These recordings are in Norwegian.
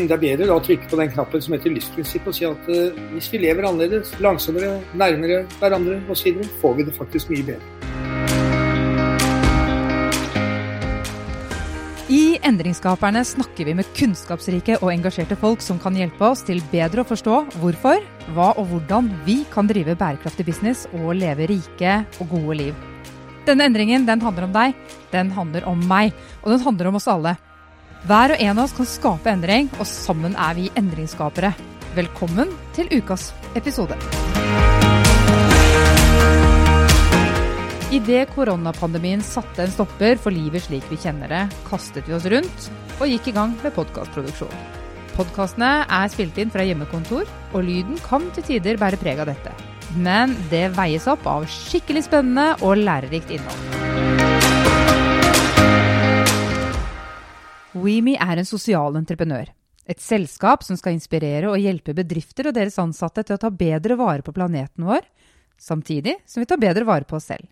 verden. Det er bedre da å trykke på den knappen som heter livsprinsipp og si at uh, hvis vi lever annerledes, langsommere, nærmere hverandre osv., får vi det faktisk mye bedre. I Endringsskaperne snakker vi med kunnskapsrike og engasjerte folk som kan hjelpe oss til bedre å forstå hvorfor, hva og hvordan vi kan drive bærekraftig business og leve rike og gode liv. Denne endringen den handler om deg, den handler om meg, og den handler om oss alle. Hver og en av oss kan skape endring, og sammen er vi endringsskapere. Velkommen til ukas episode. Idet koronapandemien satte en stopper for livet slik vi kjenner det, kastet vi oss rundt og gikk i gang med podkastproduksjon. Podkastene er spilt inn fra hjemmekontor, og lyden kan til tider bære preg av dette men det veies opp av skikkelig spennende og lærerikt innhold. WeMe er en sosial entreprenør. Et selskap som skal inspirere og hjelpe bedrifter og deres ansatte til å ta bedre vare på planeten vår, samtidig som vi tar bedre vare på oss selv.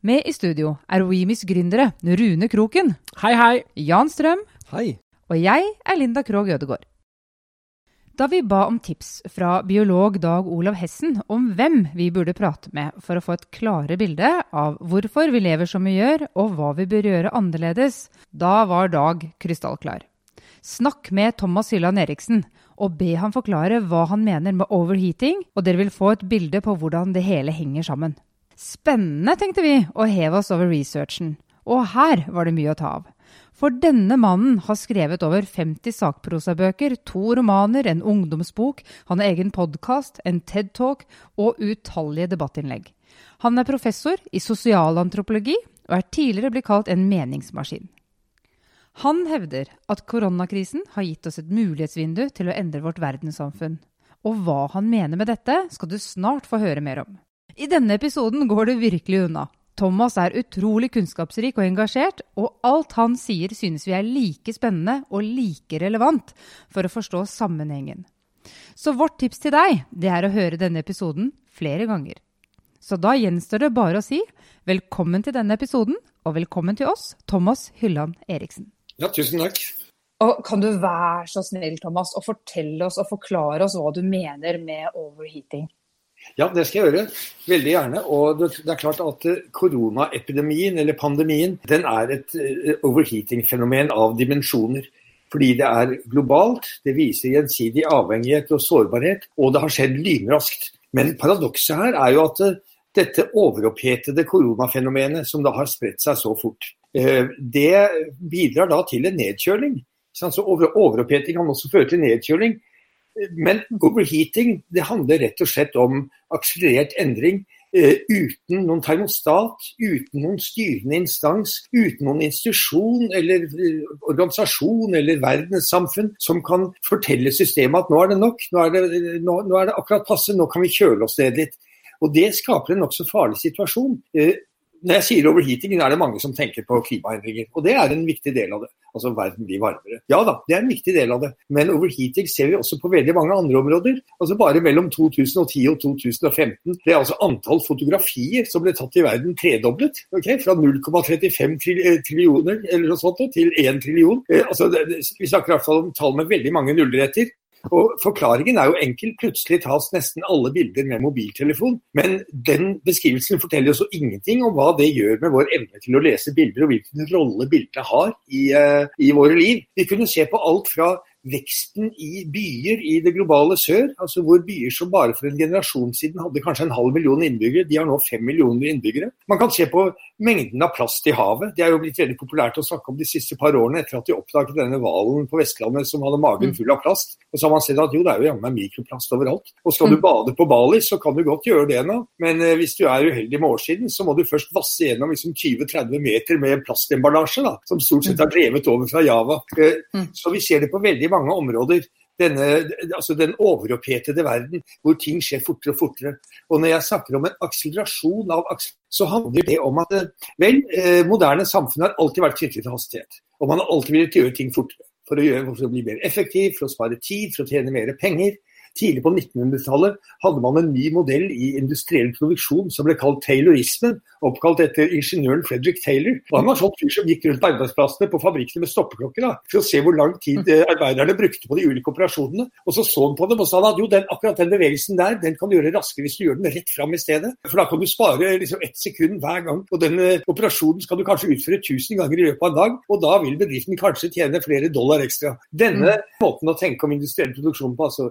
Med i studio er WeMes gründere Rune Kroken. Hei, hei. Jan Strøm. Hei. Og jeg er Linda Krogh Ødegård. Da vi ba om tips fra biolog Dag Olav Hessen om hvem vi burde prate med for å få et klare bilde av hvorfor vi lever som vi gjør, og hva vi bør gjøre annerledes, da var Dag krystallklar. Snakk med Thomas Hylland Eriksen og be han forklare hva han mener med overheating, og dere vil få et bilde på hvordan det hele henger sammen. Spennende, tenkte vi, å heve oss over researchen. Og her var det mye å ta av. For denne mannen har skrevet over 50 sakprosabøker, to romaner, en ungdomsbok, han har egen podkast, en TED-talk og utallige debattinnlegg. Han er professor i sosialantropologi og er tidligere blitt kalt en meningsmaskin. Han hevder at koronakrisen har gitt oss et mulighetsvindu til å endre vårt verdenssamfunn. Og hva han mener med dette, skal du snart få høre mer om. I denne episoden går det virkelig unna. Thomas er utrolig kunnskapsrik og engasjert, og alt han sier synes vi er like spennende og like relevant for å forstå sammenhengen. Så vårt tips til deg, det er å høre denne episoden flere ganger. Så da gjenstår det bare å si velkommen til denne episoden, og velkommen til oss, Thomas Hylland Eriksen. Ja, tusen takk. Og kan du være så snill, Thomas, og fortelle oss og forklare oss hva du mener med overheating? Ja, det skal jeg gjøre. Veldig gjerne. Og det er klart at eh, koronaepidemien, eller pandemien, den er et eh, overheating-fenomen av dimensjoner. Fordi det er globalt, det viser gjensidig avhengighet og sårbarhet, og det har skjedd lynraskt. Men paradokset her er jo at eh, dette overopphetede koronafenomenet, som da har spredt seg så fort, det bidrar da til en nedkjøling. Så overoppheting kan også føre til nedkjøling. Men overheating det handler rett og slett om akselerert endring eh, uten noen termostat, uten noen styrende instans, uten noen institusjon eller eh, organisasjon eller verdenssamfunn som kan fortelle systemet at nå er det nok, nå er det, nå, nå er det akkurat passe, nå kan vi kjøle oss ned litt. Og Det skaper en nokså farlig situasjon. Eh, når jeg sier overheating, er det mange som tenker på klimaendringer. Og det er en viktig del av det. Altså verden blir varmere. Ja da, det er en viktig del av det. Men overheating ser vi også på veldig mange andre områder. Altså Bare mellom 2010 og 2015 ble altså antall fotografier som ble tatt i verden tredoblet. Okay? Fra 0,35 trillioner eller noe sånt til 1 trillion. Eh, altså, vi snakker i hvert fall om tall med veldig mange nuller etter. Og Forklaringen er jo enkel. Plutselig tas nesten alle bilder med mobiltelefon. Men den beskrivelsen forteller oss ingenting om hva det gjør med vår evne til å lese bilder, og hvilken rolle bildene har i, uh, i våre liv. Vi kunne se på alt fra veksten i byer i det globale sør, altså hvor byer som bare for en generasjon siden hadde kanskje en halv million innbyggere, de har nå fem millioner innbyggere. Man kan se på mengden av plast i havet. Det er jo blitt veldig populært å snakke om de siste par årene etter at de oppdaget denne hvalen på Vestlandet som hadde magen full av plast. Og så har man sett at jo, det er jo jammen mikroplast overalt. Og skal du mm. bade på Bali, så kan du godt gjøre det nå, men eh, hvis du er uheldig med årssiden, så må du først vasse gjennom liksom 20-30 meter med plastemballasje, da, som stort sett er drevet over fra Java. Eh, mm. Så vi ser det på veldig mange områder denne, altså den overopphetede verden hvor ting skjer fortere og fortere. Og når jeg snakker om en akselerasjon av så handler det om at vel, eh, moderne samfunn har alltid vært knyttet til hastighet. Og man har alltid villet gjøre ting fortere. For å, gjøre, for å bli mer effektiv, for å spare tid, for å tjene mer penger. Tidlig på 1900-tallet hadde man en ny modell i industriell produksjon som ble kalt taylorismen, oppkalt etter ingeniøren Frederick Taylor. Og han var sånn fyr som gikk rundt på arbeidsplassene på fabrikkene med stoppeklokker da, for å se hvor lang tid eh, arbeiderne brukte på de ulike operasjonene. Og så så han på dem og sa at jo, den, akkurat den bevegelsen der den kan du gjøre raskere hvis du gjør den rett fram i stedet. For da kan du spare liksom ett sekund hver gang. Og den uh, operasjonen skal du kanskje utføre tusen ganger i løpet av en dag, og da vil bedriften kanskje tjene flere dollar ekstra. Denne mm. måten å tenke om industriell produksjon på, altså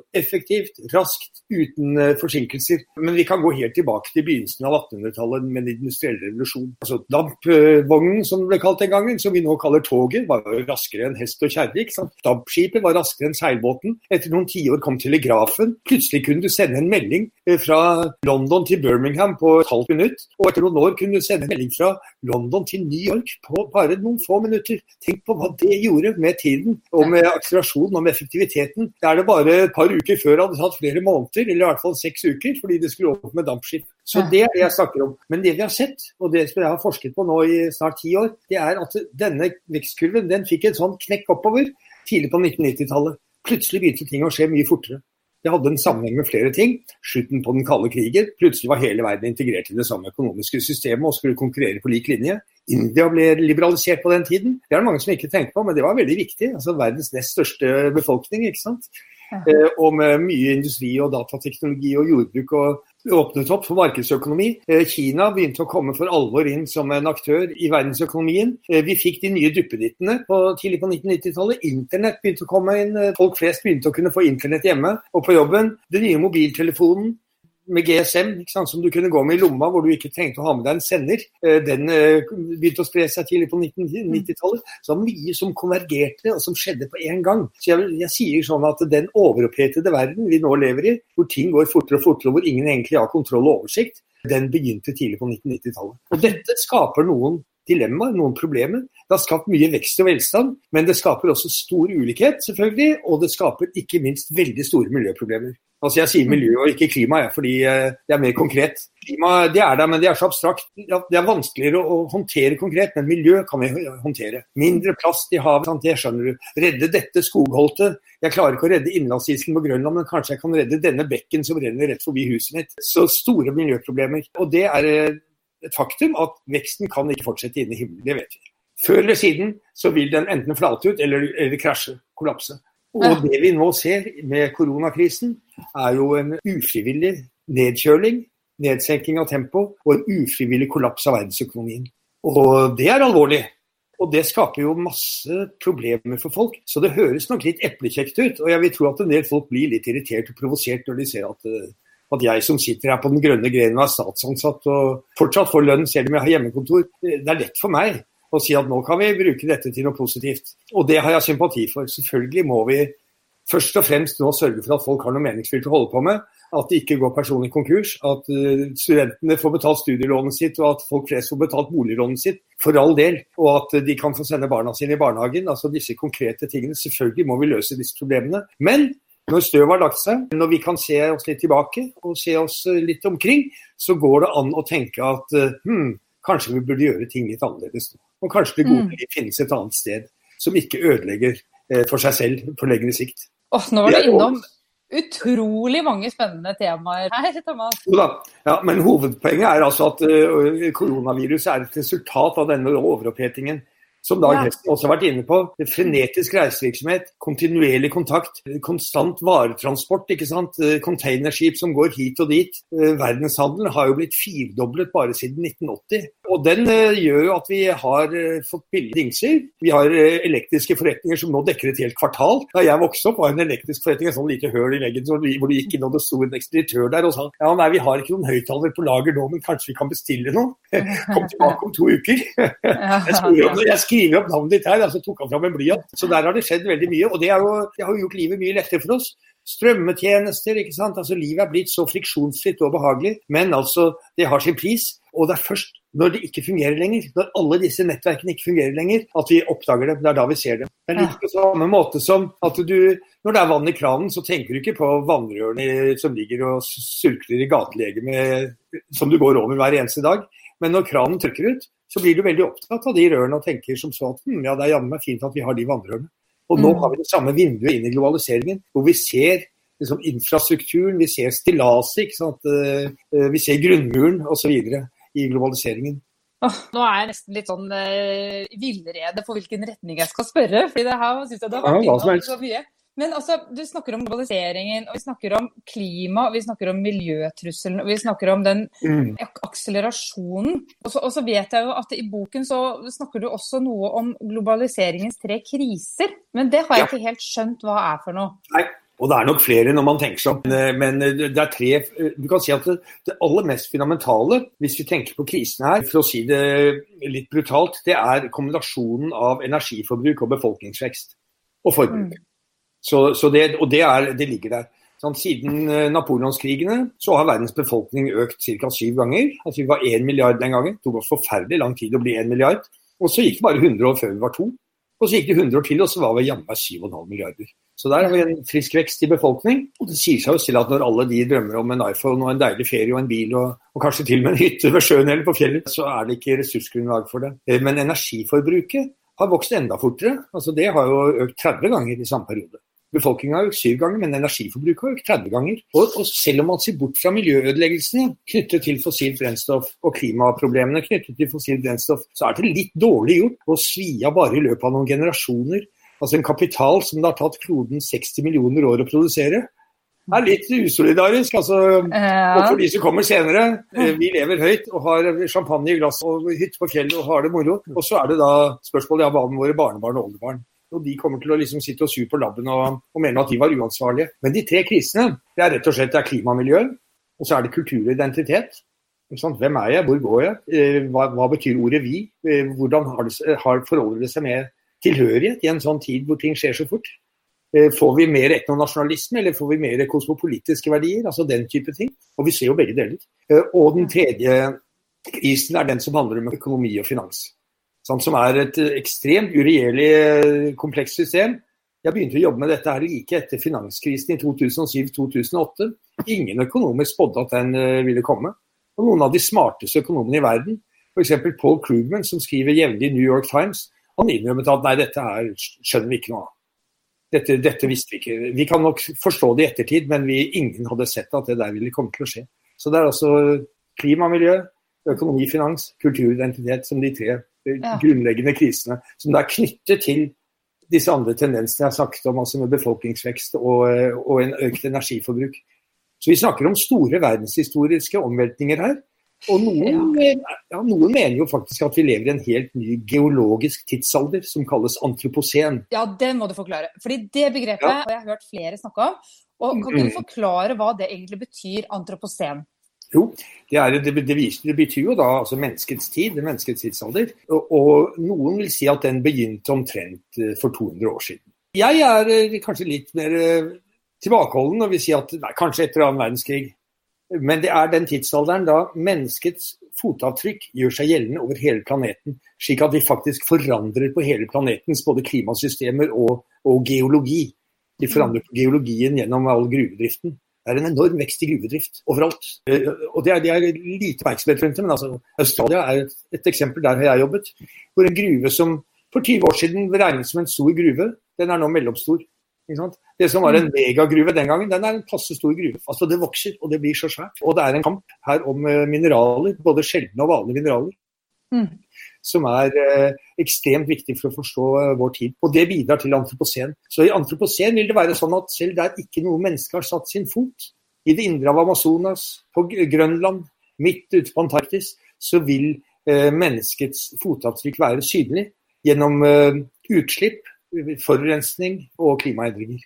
effektivt, raskt, uten uh, forsinkelser. Men vi kan gå helt tilbake til begynnelsen av 1800-tallet med den industrielle revolusjon. Altså Dampvognen, som det ble kalt den gangen, som vi nå kaller toget, var raskere enn hest og kjerre. Dampskipet var raskere enn seilbåten. Etter noen tiår kom telegrafen. Plutselig kunne du sende en melding eh, fra London til Birmingham på et halvt minutt. Og etter noen år kunne du sende en melding fra London til New York på bare noen få minutter. Tenk på hva det gjorde med tiden, og med akselerasjonen og med effektiviteten. Det er det bare et par uker før hadde tatt flere måneder, eller i hvert fall seks uker, fordi det skulle opp med dampskip. Så det er det jeg snakker om. Men det vi har sett, og det som jeg har forsket på nå i snart ti år, det er at denne vekstkurven den fikk en sånn knekk oppover tidlig på 1990-tallet. Plutselig begynte ting å skje mye fortere. Det hadde en sammenheng med flere ting. Slutten på den kalde krigen. Plutselig var hele verden integrert i det samme økonomiske systemet og skulle konkurrere på lik linje. India ble liberalisert på den tiden. Det er det mange som ikke tenker på, men det var veldig viktig. Altså Verdens nest største befolkning. ikke sant? Eh, og med mye industri og datateknologi og jordbruk og åpnet opp for markedsøkonomi. Eh, Kina begynte å komme for alvor inn som en aktør i verdensøkonomien. Eh, vi fikk de nye duppedittene tidlig på 1990-tallet. Internett begynte å komme inn. Folk flest begynte å kunne få internett hjemme og på jobben. Den nye mobiltelefonen med GSM, som du kunne gå med i lomma hvor du ikke trengte å ha med deg en sender, eh, den eh, begynte å spre seg tidlig på 1990-tallet. Så det var mye som konvergerte og som skjedde på én gang. Så jeg, jeg, sier sånn at den overopphetede verden vi nå lever i, hvor ting går fortere og fortere, og hvor ingen egentlig har kontroll og oversikt, den begynte tidlig på 1990-tallet. Og dette skaper noen dilemmaer, noen problemer. Det har skapt mye vekst og velstand, men det skaper også stor ulikhet, selvfølgelig. Og det skaper ikke minst veldig store miljøproblemer. Altså Jeg sier miljø og ikke klima, jeg, fordi eh, det er mer konkret. Klima det er der, men det er så abstrakt. Det er vanskeligere å håndtere konkret, men miljø kan vi håndtere. Mindre plast i havet, det skjønner du. Redde dette skogholtet. Jeg klarer ikke å redde innlandsisen på Grønland, men kanskje jeg kan redde denne bekken som renner rett forbi huset mitt. Så store miljøproblemer. Og det er eh, et faktum at veksten kan ikke fortsette inn i himmelen. Det vet vi. Før eller siden så vil den enten flate ut eller, eller krasje, kollapse. Og det vi nå ser med koronakrisen, er jo en ufrivillig nedkjøling, nedsenking av tempo og en ufrivillig kollaps av verdensøkonomien. Og det er alvorlig. Og det skaper jo masse problemer for folk. Så det høres nok litt eplekjekt ut. Og jeg vil tro at en del folk blir litt irritert og provosert når de ser at, eh, at jeg som sitter her på den grønne grenen og er statsansatt og fortsatt får lønn selv om jeg har hjemmekontor, det er lett for meg og si at nå kan vi bruke dette til noe positivt. Og det har jeg sympati for. Selvfølgelig må vi først og fremst nå sørge for at folk har noe meningsfylt å holde på med. At de ikke går personlig konkurs. At uh, studentene får betalt studielånet sitt, og at folk flest får betalt boliglånet sitt. For all del. Og at de kan få sende barna sine i barnehagen. Altså disse konkrete tingene. Selvfølgelig må vi løse disse problemene. Men når støvet har lagt seg, når vi kan se oss litt tilbake og se oss uh, litt omkring, så går det an å tenke at hm, kanskje vi burde gjøre ting litt annerledes nå. Og kanskje det gode mm. liv finnes et annet sted som ikke ødelegger eh, for seg selv på lengre sikt. Oh, nå var du innom utrolig mange spennende temaer her, Thomas. Ja, men hovedpoenget er altså at uh, koronaviruset er et resultat av denne overopphetingen som Dag Hesten også har vært inne på. Frenetisk reisevirksomhet, kontinuerlig kontakt, konstant varetransport. ikke sant? Eh, containerskip som går hit og dit. Eh, verdenshandelen har jo blitt firedoblet bare siden 1980. Og den eh, gjør jo at vi har fått billige dingser. Vi har elektriske forretninger som nå dekker et helt kvartal. Da jeg vokste opp var en elektrisk forretning et sånn lite høl i veggen hvor du gikk inn og det sto en ekspeditør der og sa ja, nei, vi har ikke noen høyttaler på lager nå, men kanskje vi kan bestille noe? Kom tilbake om to uker. jeg skriver skrive opp navnet ditt her, så tok han fram en blyant. Så der har det skjedd veldig mye. Og det, jo, det har jo gjort livet mye lettere for oss. Strømmetjenester, ikke sant. Altså Livet er blitt så friksjonsfritt og behagelig. Men altså, det har sin pris. Og det er først når det ikke fungerer lenger, når alle disse nettverkene ikke fungerer lenger, at vi oppdager det. Det er da vi ser det. Det er litt på samme måte som at du Når det er vann i kranen, så tenker du ikke på vannrørene som ligger og sulkler i gatelegemet som du går over hver eneste dag. Men når kranen trykker ut, så blir du veldig opptatt av de rørene og tenker som så at hm, ja, det er jammen meg fint at vi har de vannrørene. Og nå mm. har vi det samme vinduet inn i globaliseringen, hvor vi ser liksom, infrastrukturen, vi ser stillaset, vi ser grunnmuren osv. i globaliseringen. Oh, nå er jeg nesten litt sånn uh, villrede for hvilken retning jeg skal spørre. fordi det her synes jeg det har vært ja, innom så mye. Men altså, du snakker om globaliseringen, og vi snakker om klima, og vi snakker om miljøtrusselen, og vi snakker om den ak akselerasjonen. Og så, og så, vet jeg jo at i boken så snakker du også noe om globaliseringens tre kriser. Men det har jeg ja. ikke helt skjønt hva er for noe. Nei. Og det er nok flere når man tenker seg om, men det er tre Du kan si at det, aller mest fundamentale, hvis vi tenker på krisen her, for å si det litt brutalt, det er kombinasjonen av energiforbruk og befolkningsvekst og forbruk. Mm. Så, så det, og det, er, det, ligger der. Sånn, siden eh, napoleonskrigene så har verdens befolkning økt ca. syv ganger. Altså Vi var én milliard den gangen. Det tok oss forferdelig lang tid å bli én milliard. Og så gikk det bare 100 år før vi var to. Og så gikk det 100 år til, og så var vi jammen 7,5 milliarder. Så der har vi en frisk vekst i befolkning. Og det sier seg jo selv at når alle de drømmer om en iPhone og en deilig ferie og en bil, og, og kanskje til og med en hytte ved sjøen eller på fjellet, så er det ikke ressursgrunnlag for det. Eh, men energiforbruket har vokst enda fortere. Altså Det har jo økt 30 ganger i samme periode. Befolkninga har økt syv ganger, men energiforbruket har økt 30 ganger. Og, og, selv om man ser bort fra miljøødeleggelsene knyttet til fossilt brennstoff og klimaproblemene knyttet til fossilt brennstoff, så er det litt dårlig gjort å svi av bare i løpet av noen generasjoner. Altså en kapital som det har tatt kloden 60 millioner år å produsere. Det er litt usolidarisk. altså, ja. For de som kommer senere. Eh, vi lever høyt og har champagne i glass og hytte på fjellet og har det moro. Og så er det da spørsmålet ja, hva med våre barnebarn og oldebarn. Og de kommer til å liksom sitte og sur på labben og, og mene at de var uansvarlige. Men de tre krisene det er rett og slett klima og så er det kultur og identitet. Hvem er jeg, hvor går jeg, eh, hva, hva betyr ordet vi? Eh, hvordan har det, har, forholder det seg med tilhørighet i en sånn tid hvor ting skjer så fort? Eh, får vi mer etnonasjonalisme, eller får vi mer kosmopolitiske verdier? Altså den type ting. Og vi ser jo begge deler. Og den tredje krisen er den som handler om økonomi og finans sånn, som er et ekstremt uregjerlig eh, komplekst system. Jeg begynte å jobbe med dette her like etter finanskrisen i 2007-2008. Ingen økonomer spådde at den eh, ville komme. Og noen av de smarteste økonomene i verden, f.eks. Paul Krugman, som skriver jevnlig i New York Times, han innrømmet at nei, dette her skjønner vi ikke noe av. Dette, dette, visste vi ikke. Vi kan nok forstå det i ettertid, men vi, ingen hadde sett at det der ville komme til å skje. Så det er altså klima, miljø, økonomi, finans, kulturidentitet som de tre ja. grunnleggende krisene. Som da er knyttet til disse andre tendensene jeg har snakket om, altså med befolkningsvekst og, og en økt energiforbruk. Så vi snakker om store verdenshistoriske omveltninger her. Og noen, ja. Noen, mener jo faktisk at vi lever i en helt ny geologisk tidsalder som kalles antropocen. Ja, det må du forklare. Fordi det begrepet ja. har jeg hørt flere snakke om. Og Kan du mm. forklare hva det egentlig betyr, antropocen? Jo, det, er, det, det, det, betyr jo da altså menneskets tid, menneskets tidsalder. Og, og, noen vil si at den begynte omtrent eh, for 200 år siden. Jeg er eh, kanskje litt mer eh, tilbakeholden og vil si at nei, kanskje etter annen verdenskrig. Men det er den tidsalderen da menneskets fotavtrykk gjør seg gjeldende over hele planeten. Slik at vi faktisk forandrer på hele planetens både klimasystemer og, og geologi. De forandrer på geologien gjennom all gruvedriften. Det er en enorm vekst i gruvedrift overalt. Eh, og Det er, det er lite oppmerksomhet rundt det, men altså, Australia er et, et, eksempel. Der har jeg jobbet. Hvor en gruve som for 20 år siden regnet som en stor gruve, den er nå mellomstor. Det som var en megagruve den gangen, den er en passe stor gruve. Altså Det vokser, og det blir så svært. Og det er en kamp her om eh, mineraler, både sjeldne og vanlige mineraler. Mm som er eh, ekstremt viktig for å forstå eh, vår tid. Og det bidrar til antroposen. Så i antroposen vil det være sånn at selv der ikke noe menneske har satt sin fot, i det indre av Amazonas, på Grønland, midt ute på Antarktis, så vil eh, menneskets fotavtrykk være synlig gjennom utslipp, forurensning og klimaendringer.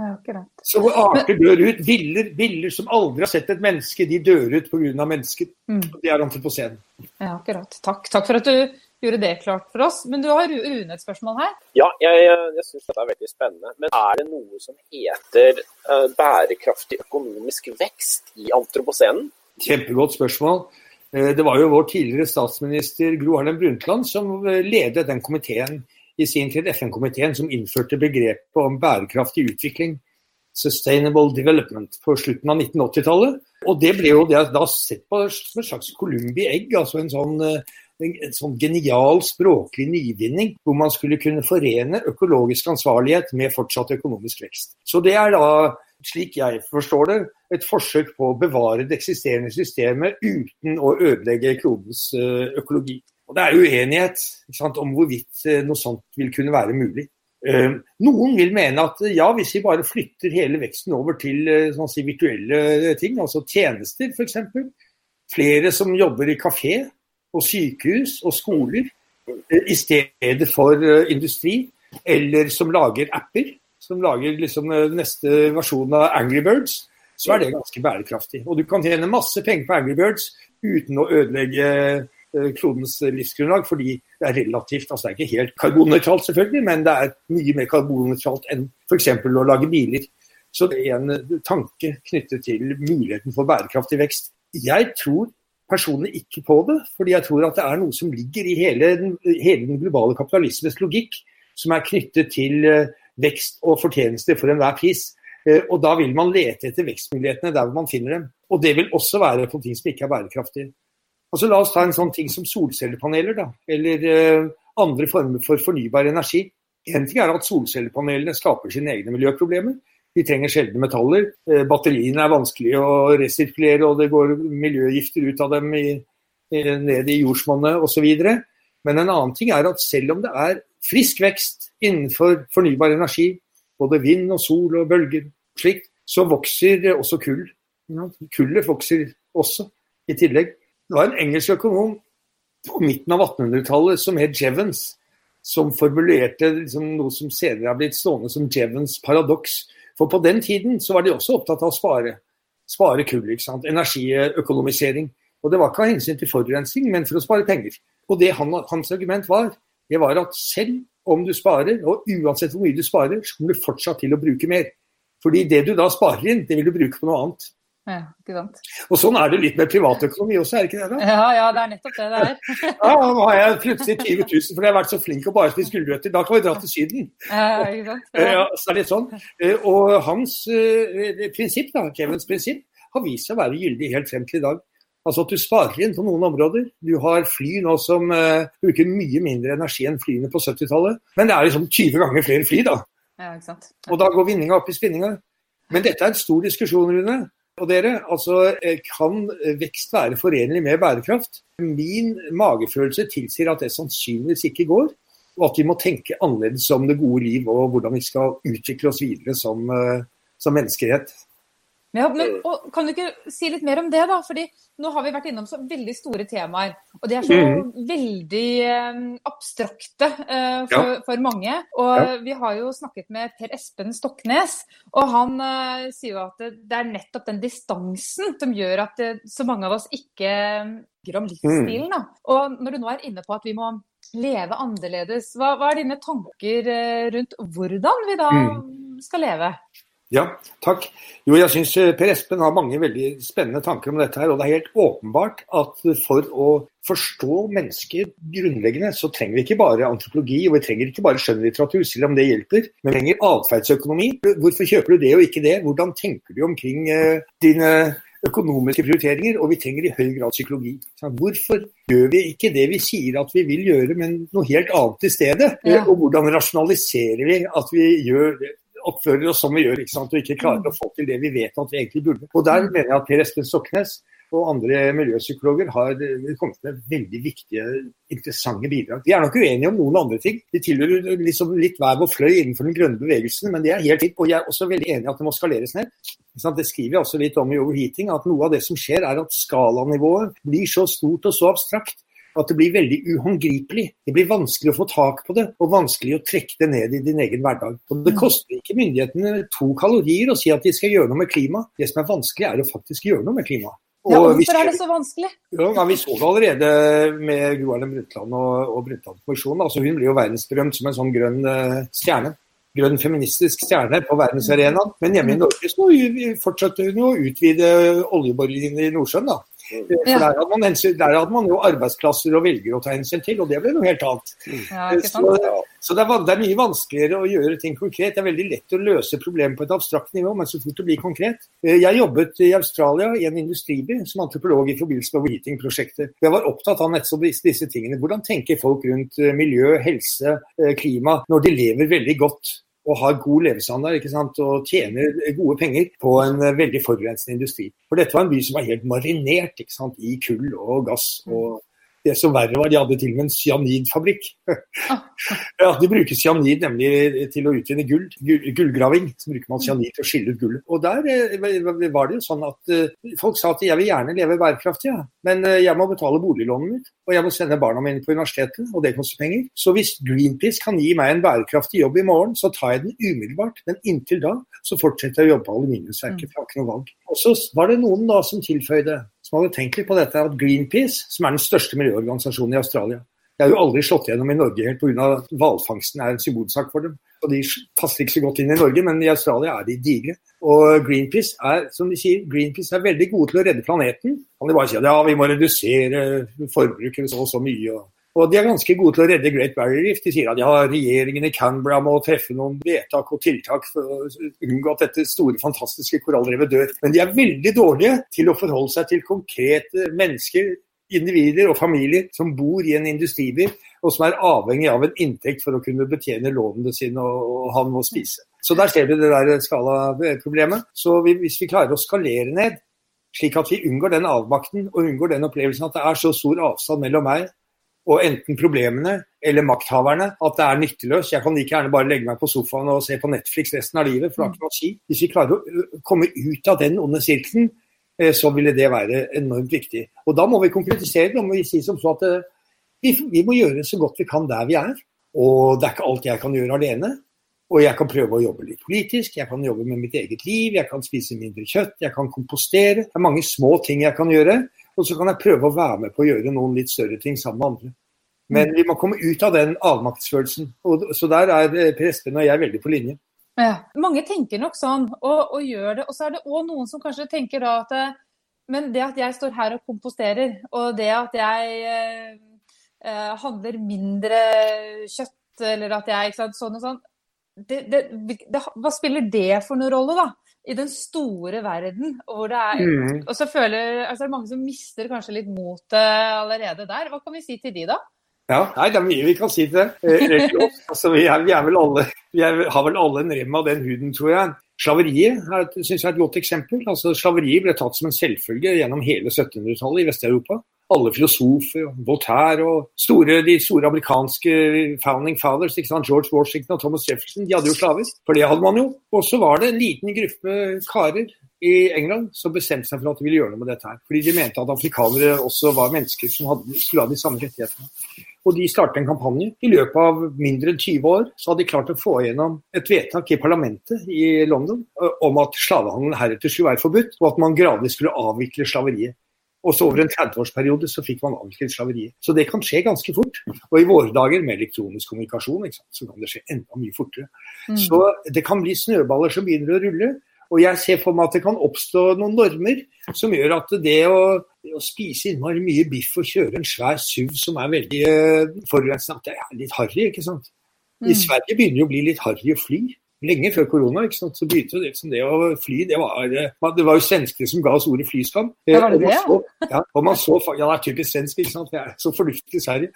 Ja, så arter dør ut. Viller, viller som aldri har sett et menneske, de dør ut pga. mennesker. Mm. Det er antropocen. Ja, akkurat. Takk. Takk for at du gjorde det klart for oss. Men du har Rune et spørsmål her? Ja, jeg, jeg syns dette er veldig spennende. Men er det noe som heter uh, bærekraftig økonomisk vekst i antropocenen? Kjempegodt spørsmål. Uh, det var jo vår tidligere statsminister Gro Harlem Brundtland som uh, ledet den komiteen i sin tid FN-komiteen som innførte begrepet om bærekraftig utvikling, sustainable development, på slutten av 1980-tallet. Og det ble jo da sett på som et slags Columbi egg, altså en sånn, eh, en sånn genial språklig nyvinning, hvor man skulle kunne forene økologisk ansvarlighet med fortsatt økonomisk vekst. Så det er da slik jeg forstår det, et forsøk på å bevare det eksisterende systemet uten å ødelegge klodens eh, økologi. Og Det er uenighet sant, om hvorvidt eh, noe sånt vil kunne være mulig. Eh, noen vil mene at ja, hvis vi bare flytter hele veksten over til sånn si, virtuelle ting, altså tjenester f.eks. Flere som jobber i kafé og sykehus og skoler i stedet for industri, eller som lager apper som lager liksom eh, neste versjon av Angry Birds, så er det ganske bærekraftig. Og du kan tjene masse penger på Angry Birds uten å ødelegge eh, klodens livsgrunnlag, fordi det er relativt altså Det er ikke helt karbonnøytralt, selvfølgelig, men det er mye mer karbonnøytralt enn f.eks. å lage biler. Så det er en eh, tanke knyttet til muligheten for bærekraftig vekst. Jeg tror personene ikke på det, fordi jeg tror at det er noe som ligger i hele, hele den globale kapitalismes logikk, som er knyttet til vekst og fortjeneste for enhver pris. Eh, og da vil man lete etter vekstmulighetene der hvor man finner dem. Og det vil også være på ting som ikke er bærekraftige. Altså La oss ta en sånn ting som solcellepaneler, da, eller eh, andre former for fornybar energi. En ting er at solcellepanelene skaper sine egne miljøproblemer. De trenger sjeldne metaller. Eh, batteriene er vanskelig å resirkulere, og det går miljøgifter ut av dem i, i, ned i jordsmonnet osv. Men en annen ting er at selv om det er frisk vekst innenfor fornybar energi, både vind og sol og bølger, slikt, så vokser også kull. Kullet vokser også, i tillegg. Det var en engelsk økonom på midten av 1800-tallet som het Jevons, som formulerte liksom noe som senere har blitt stående som Jevons paradoks. For på den tiden så var de også opptatt av å spare, spare kull. ikke sant? Energiøkonomisering. Og det var ikke av hensyn til forurensning, men for å spare penger. Og det han, hans argument var, det var at selv om du sparer, og uansett hvor mye du sparer, så kommer du fortsatt til å bruke mer. Fordi det du da sparer inn, det vil du bruke på noe annet. Ja, ikke sant. Og sånn er det litt med privatøkonomi også, er det ikke det? da? Ja, ja, det er nettopp det det er. ja, nå har jeg plutselig 20 000 fordi jeg har vært så flink og bare spist gulrøtter. Da kan vi dra til Syden. Ja, ikke sant. Ja. så er det litt sånn. Eh, og hans eh, prinsipp, da, Kevins prinsipp, har vist seg å være gyldig helt frem til i dag. Altså at du sparer inn på noen områder. Du har fly nå som uh, bruker mye mindre energi enn flyene på 70-tallet. Men det er liksom 20 ganger flere fly, da. Ja, ikke sant? Og da går vinninga opp i spinninga. Men dette er en stor diskusjon, Rune. Og dere, altså eh, Kan vekst være forenlig med bærekraft? Min magefølelse tilsier at det sannsynligvis ikke går. Og at vi må tenke annerledes om det gode liv og hvordan vi skal utvikle oss videre som, uh, som menneskehet. Ja, men, og, kan du ikke si litt mer om det, da? Fordi nå har vi vært innom så veldig store temaer. Og de er så mm. veldig eh, abstrakte eh, for, ja. for, mange. Og ja. vi har jo snakket med Per Espen Stoknes, og han uh, sier jo at det, er nettopp den distansen som gjør at det, så mange av oss ikke om livsstilen. Da. Og når du nå er inne på at vi må leve annerledes, hva, hva er dine tanker rundt hvordan vi da mm. skal leve? Ja, takk. Jo, jeg syns eh, Per Espen har mange veldig spennende tanker om dette. her, og Det er helt åpenbart at for å forstå mennesker grunnleggende, så trenger vi ikke bare antropologi og vi trenger ikke bare skjønnlitteratur, selv om det hjelper. Men vi trenger atferdsøkonomi. Hvorfor kjøper du det og ikke det? Hvordan tenker du omkring uh, dine økonomiske prioriteringer? Og vi trenger i høy grad psykologi. Hvorfor gjør vi ikke det vi sier at vi vil gjøre, men noe helt annet i stedet? Ja. Og hvordan rasjonaliserer vi at vi gjør det? Oppfører oss som vi gjør, ikke sant? og ikke klarer å få til det vi vet at vi egentlig burde. Og Der mener jeg at Per Espen Stoknes og andre miljøpsykologer har kommet med veldig viktige, interessante bidrag. De er nok uenige om noen andre ting. De tilhører liksom litt hver vår fløy innenfor den grønne bevegelsen, men det er helt fint. Og jeg er også veldig enig i at det må skaleres ned. Det skriver jeg også litt om i Overheating, at noe av det som skjer er at skalanivået blir så stort og så abstrakt at det blir veldig uhåndgripelig. Det blir vanskelig å få tak på det, og vanskelig å trekke det ned i din egen hverdag. Og Det mm. koster ikke myndighetene to kalorier å si at de skal gjøre noe med klima. Det som er vanskelig, er å faktisk gjøre noe med klima. Ja, Hvorfor er det så vanskelig? Ja, Vi så det allerede med Gro Harlem Brundtland og, og Brundtland-kommisjonen. Altså, hun blir jo verdensberømt som en sånn grønn uh, stjerne. Grønn feministisk stjerne på verdensarenaen. Men hjemme i mm. Norge så fortsetter hun å utvide oljeborgerlinjen i Nordsjøen. da. For der hadde, man, der hadde, man, jo arbeidsplasser og velgere å ta hensyn til, og det ble noe helt annet. Ja, så, så det, er, det, er, mye vanskeligere å gjøre ting konkret. Det er veldig lett å løse problemer på et abstrakt nivå, men så fort det blir konkret. Eh, jeg jobbet i Australia i en industriby som antropolog i forbindelse med Weeting-prosjektet. Jeg var opptatt av nettopp disse, tingene. Hvordan tenker folk rundt eh, miljø, helse, eh, klima når de lever veldig godt? Og har god levestandard ikke sant? og tjener gode penger på en veldig forurensende industri. For dette var en by som var helt marinert ikke sant? i kull og gass. og det som verre var, de hadde til og med en cyanidfabrikk. ja, de bruker cyanid nemlig til å utvinne gull. Gullgraving. Så bruker man cyanid til å skille ut gullet. Og der eh, var det jo sånn at eh, folk sa at jeg vil gjerne leve bærekraftig, ja. men eh, jeg må betale boliglånet mitt. Og jeg må sende barna mine på universitetet, og det koster penger. Så hvis Greenpeace kan gi meg en bærekraftig jobb i morgen, så tar jeg den umiddelbart. Men inntil da så fortsetter jeg å jobbe på aluminiumsverket, for jeg har ikke noe valg. Og så var det noen da som tilføyde som hadde tenkt litt på dette, at Greenpeace, som er den største miljøorganisasjonen i Australia Det har jo aldri slått gjennom i Norge helt pga. hvalfangsten er en symbolsak for dem. Og De passer ikke så godt inn i Norge, men i Australia er de digre. Og Greenpeace er som de sier, Greenpeace er veldig gode til å redde planeten. Kan de bare si at ja, vi må redusere forbruket så og så mye. og og de er ganske gode til å redde Great Barrier Reef. De sier at ja, regjeringen i Canberra må treffe noen vedtak og tiltak for å unngå at dette store, fantastiske korallrevet dør. Men de er veldig dårlige til å forholde seg til konkrete mennesker, individer og familier som bor i en industriby og som er avhengig av en inntekt for å kunne betjene lånene sine og ha noe å spise. Så der ser vi det der skalaproblemet. Så hvis vi klarer å skalere ned, slik at vi unngår den avmakten og unngår den opplevelsen at det er så stor avstand mellom meg og enten problemene eller makthaverne at det er nytteløst. Jeg kan like gjerne bare legge meg på sofaen og se på Netflix resten av livet. for det har ikke noe å si. Hvis vi klarer å komme ut av den onde sirkelen, eh, så ville det være enormt viktig. Og Da må vi konkretisere det. må vi si som så at vi, vi må gjøre så godt vi kan der vi er. Og det er ikke alt jeg kan gjøre alene. Og jeg kan prøve å jobbe litt politisk, jeg kan jobbe med mitt eget liv, jeg kan spise mindre kjøtt, jeg kan kompostere. Det er mange små ting jeg kan gjøre. Og så kan jeg prøve å være med på å gjøre noen litt større ting sammen med andre. Men mm. vi må komme ut av den avmaktsfølelsen. Og, så der er prestene og jeg veldig på linje. Ja, Mange tenker nok sånn og, og gjør det. Og så er det òg noen som kanskje tenker da at eh, Men det at jeg står her og komposterer, og det at jeg eh, eh handler mindre kjøtt, eller at jeg ikke sant, sånn og sånn det, det, det, Hva spiller det for noen rolle, da? I den store verden. Hvor det er, mm. Og så føler altså, det er mange som mister kanskje litt motet allerede der. Hva kan vi si til de da? Ja, nei, Det er mye vi kan si til det. Eh, altså, vi, er, vi, er vel alle, vi er, har vel alle en rem av den huden, tror jeg. Slaveriet synes jeg er et godt eksempel. Altså, Slaveriet ble tatt som en selvfølge gjennom hele 1700-tallet i Vest-Europa alle filosofer, Voltaire og store, de store amerikanske founding fathers, George Washington og Thomas Jefferson, de hadde jo slaver. For det hadde man jo. Og så var det en liten gruppe karer i England som bestemte seg for at de ville gjøre noe med dette her. Fordi de mente at afrikanere også var mennesker som hadde, skulle ha de samme rettighetene. Og de startet en kampanje. I løpet av mindre enn 20 år så hadde de klart å få igjennom et vedtak i parlamentet i London om at slavehandel heretter skulle være forbudt, og at man gradvis skulle avvikle slaveriet. Og så over en 30-årsperiode så fikk man avviklet slaveriet. Så det kan skje ganske fort. Og i våre dager med elektronisk kommunikasjon så kan det skje enda mye fortere. Mm. Så det kan bli snøballer som begynner å rulle. Og jeg ser for meg at det kan oppstå noen normer som gjør at det å, det å spise innmari mye biff og kjøre en svær SUV som er veldig uh, forurensende, at det er litt harry, ikke sant. I mm. Sverige begynner det å bli litt harry å fly lenge før korona. ikke sant? Så begynte det, liksom det å fly det var, det var jo svenskene som ga oss ordet flyskam. Ja, var det det? Så, ja, og man så, ja, det er typisk svensk, ikke sant? det er så fornuftig i Sverige.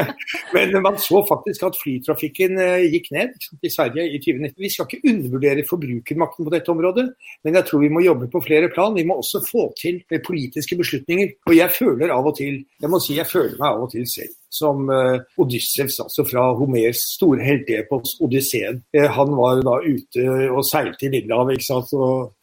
Men man så faktisk at flytrafikken eh, gikk ned i Sverige i 2019. Vi skal ikke undervurdere forbrukermakten på dette området, men jeg tror vi må jobbe på flere plan. Vi må også få til politiske beslutninger. Og jeg føler av og til, jeg må si jeg føler meg av og til selv som uh, Odyssevs, altså fra Homers store helteepos Odysseen. Uh, han var da ute og seilte i Lillehavet ikke sant? og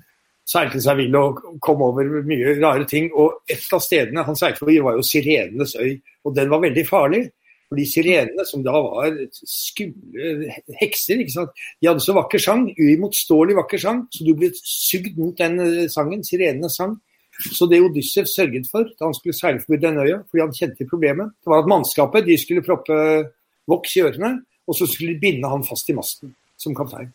seilte seg vill og kom over mye rare ting. Og et av stedene han seilte over, var jo Sirenenes øy, og den var veldig farlig. Fordi sirenene, som da var skumle hekser, ikke sant? de hadde så vakker sang, uimotståelig vakker sang, så du ble sugd mot den eh, sangen. Sirenenes sang. Så det Odyssev sørget for da han skulle seile forbi den øya, fordi han kjente problemet, det var at mannskapet de skulle proppe voks i ørene, og så skulle de binde han fast i masten som kaptein.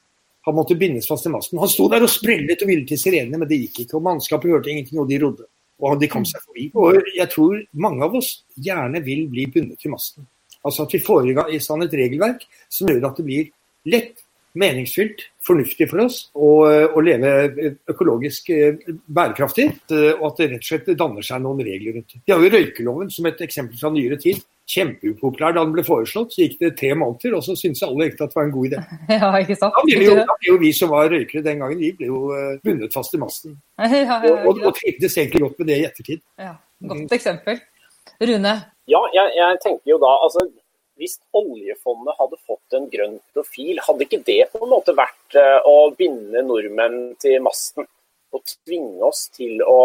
Han måtte bindes fast i masten. Han sto der og sprellet og ville til sirenene, men det gikk ikke. og Mannskapet hørte ingenting, og de rodde. Og de kom seg forbi. Og jeg tror mange av oss gjerne vil bli bundet til masten. Altså at vi får i stand et regelverk som gjør at det blir lett meningsfylt, fornuftig for oss å, å leve økologisk eh, bærekraftig. Og at det rett og slett danner seg noen regler rundt det. Vi har jo røykeloven som et eksempel fra nyere tid. kjempeupopulær da den ble foreslått. Så gikk det tre måneder, og så syntes alle egentlig at det var en god idé. Ja, ikke sant? Da ble jo, da ble jo vi som var røykere den gangen, vi ble jo bundet fast i masten. Ja, ja, Og, og, og trivdes egentlig godt med det i ettertid. ja. Godt eksempel. Rune? Ja, jeg, jeg tenker jo da altså hvis oljefondet hadde fått en grønn profil, hadde ikke det på en måte vært uh, å binde nordmenn til masten? Og tvinge oss til å,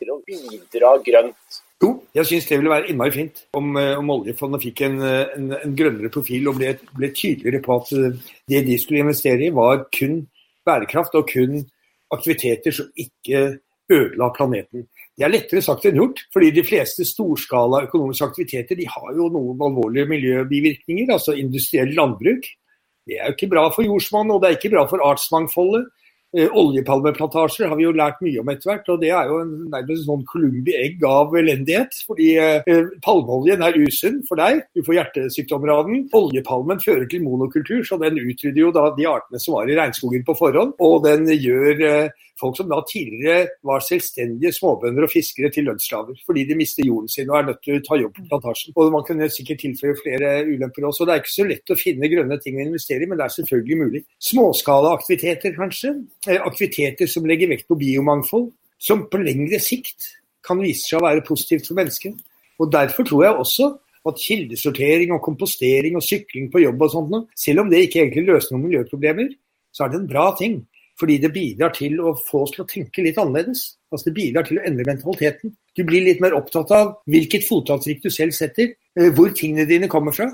til å bidra grønt? Jo, jeg syns det ville være innmari fint om, eh, om oljefondet fikk en, en, en, grønnere profil og ble, ble, tydeligere på at eh, det de skulle investere i, var kun bærekraft og kun aktiviteter som ikke ødela planeten. Det er lettere sagt enn gjort, fordi de fleste storskala økonomiske aktiviteter de har jo noen alvorlige miljøbivirkninger, altså industriell landbruk. Det er jo ikke bra for jordsmonnet, og det er ikke bra for artsmangfoldet. Eh, oljepalmeplantasjer har vi jo lært mye om etter hvert, og det er jo en, nærmest sånn columbi egg av elendighet. Fordi eh, palmeoljen er usunn for deg, du får hjertesykdommer av den. Oljepalmen fører til monokultur, så den utrydder jo da de artene som var i regnskogen på forhånd. Og den gjør eh, folk som da tidligere var selvstendige småbønder og fiskere til lønnsslaver, fordi de mister jorden sin og er nødt til å ta jobb på plantasjen. Og Man kunne sikkert tilføye flere ulemper også. Det er ikke så lett å finne grønne ting å investere i, men det er selvfølgelig mulig. Småskalaaktiviteter, kanskje. Eh, aktiviteter som legger vekt på biomangfold, som på lengre sikt kan vise seg å være positivt for mennesket. Og Derfor tror jeg også at kildesortering og kompostering og sykling på jobb og sånt, selv om det ikke egentlig løser noen miljøproblemer, så er det en bra ting. Fordi det bidrar til å få oss til å tenke litt annerledes. Altså Det bidrar til å endre mentaliteten. Du blir litt mer opptatt av hvilket fotavtrykk du selv setter, eh, hvor tingene dine kommer fra,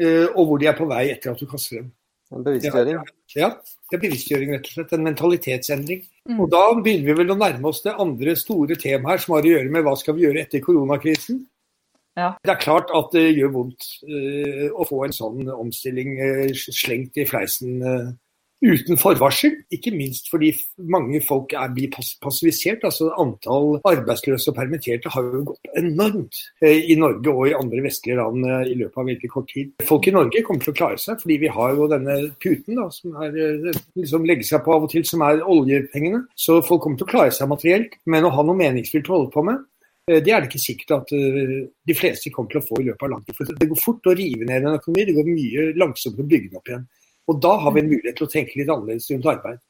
eh, og hvor de er på vei etter at du kaster dem. En bevisstgjøring? Ja, det er bevisstgjøring, rett og slett. En mentalitetsendring. Mm. Og da begynner vi vel å nærme oss det andre store temaet her, som har å gjøre med hva skal vi gjøre etter koronakrisen. Ja. Det er klart at det gjør vondt uh, å få en sånn omstilling uh, slengt i fleisen uh, uten forvarsel. Ikke minst fordi mange folk er blir passivisert. altså Antall arbeidsløse og permitterte har jo gått enormt eh, i Norge og i andre vestlige land eh, i løpet av veldig kort tid. Folk i Norge kommer til å klare seg, fordi vi har jo denne puten da, som er, eh, liksom legger seg på av og til, som er oljepengene. Så folk kommer til å klare seg materielt. Men å ha noe meningsfylt å holde på med, det er det ikke sikkert at de fleste kommer til å få i løpet av lang tid. For det går fort å rive ned en økonomi, det går mye langsomt å bygge den opp igjen. Og da har vi en mulighet til å tenke litt annerledes rundt arbeid.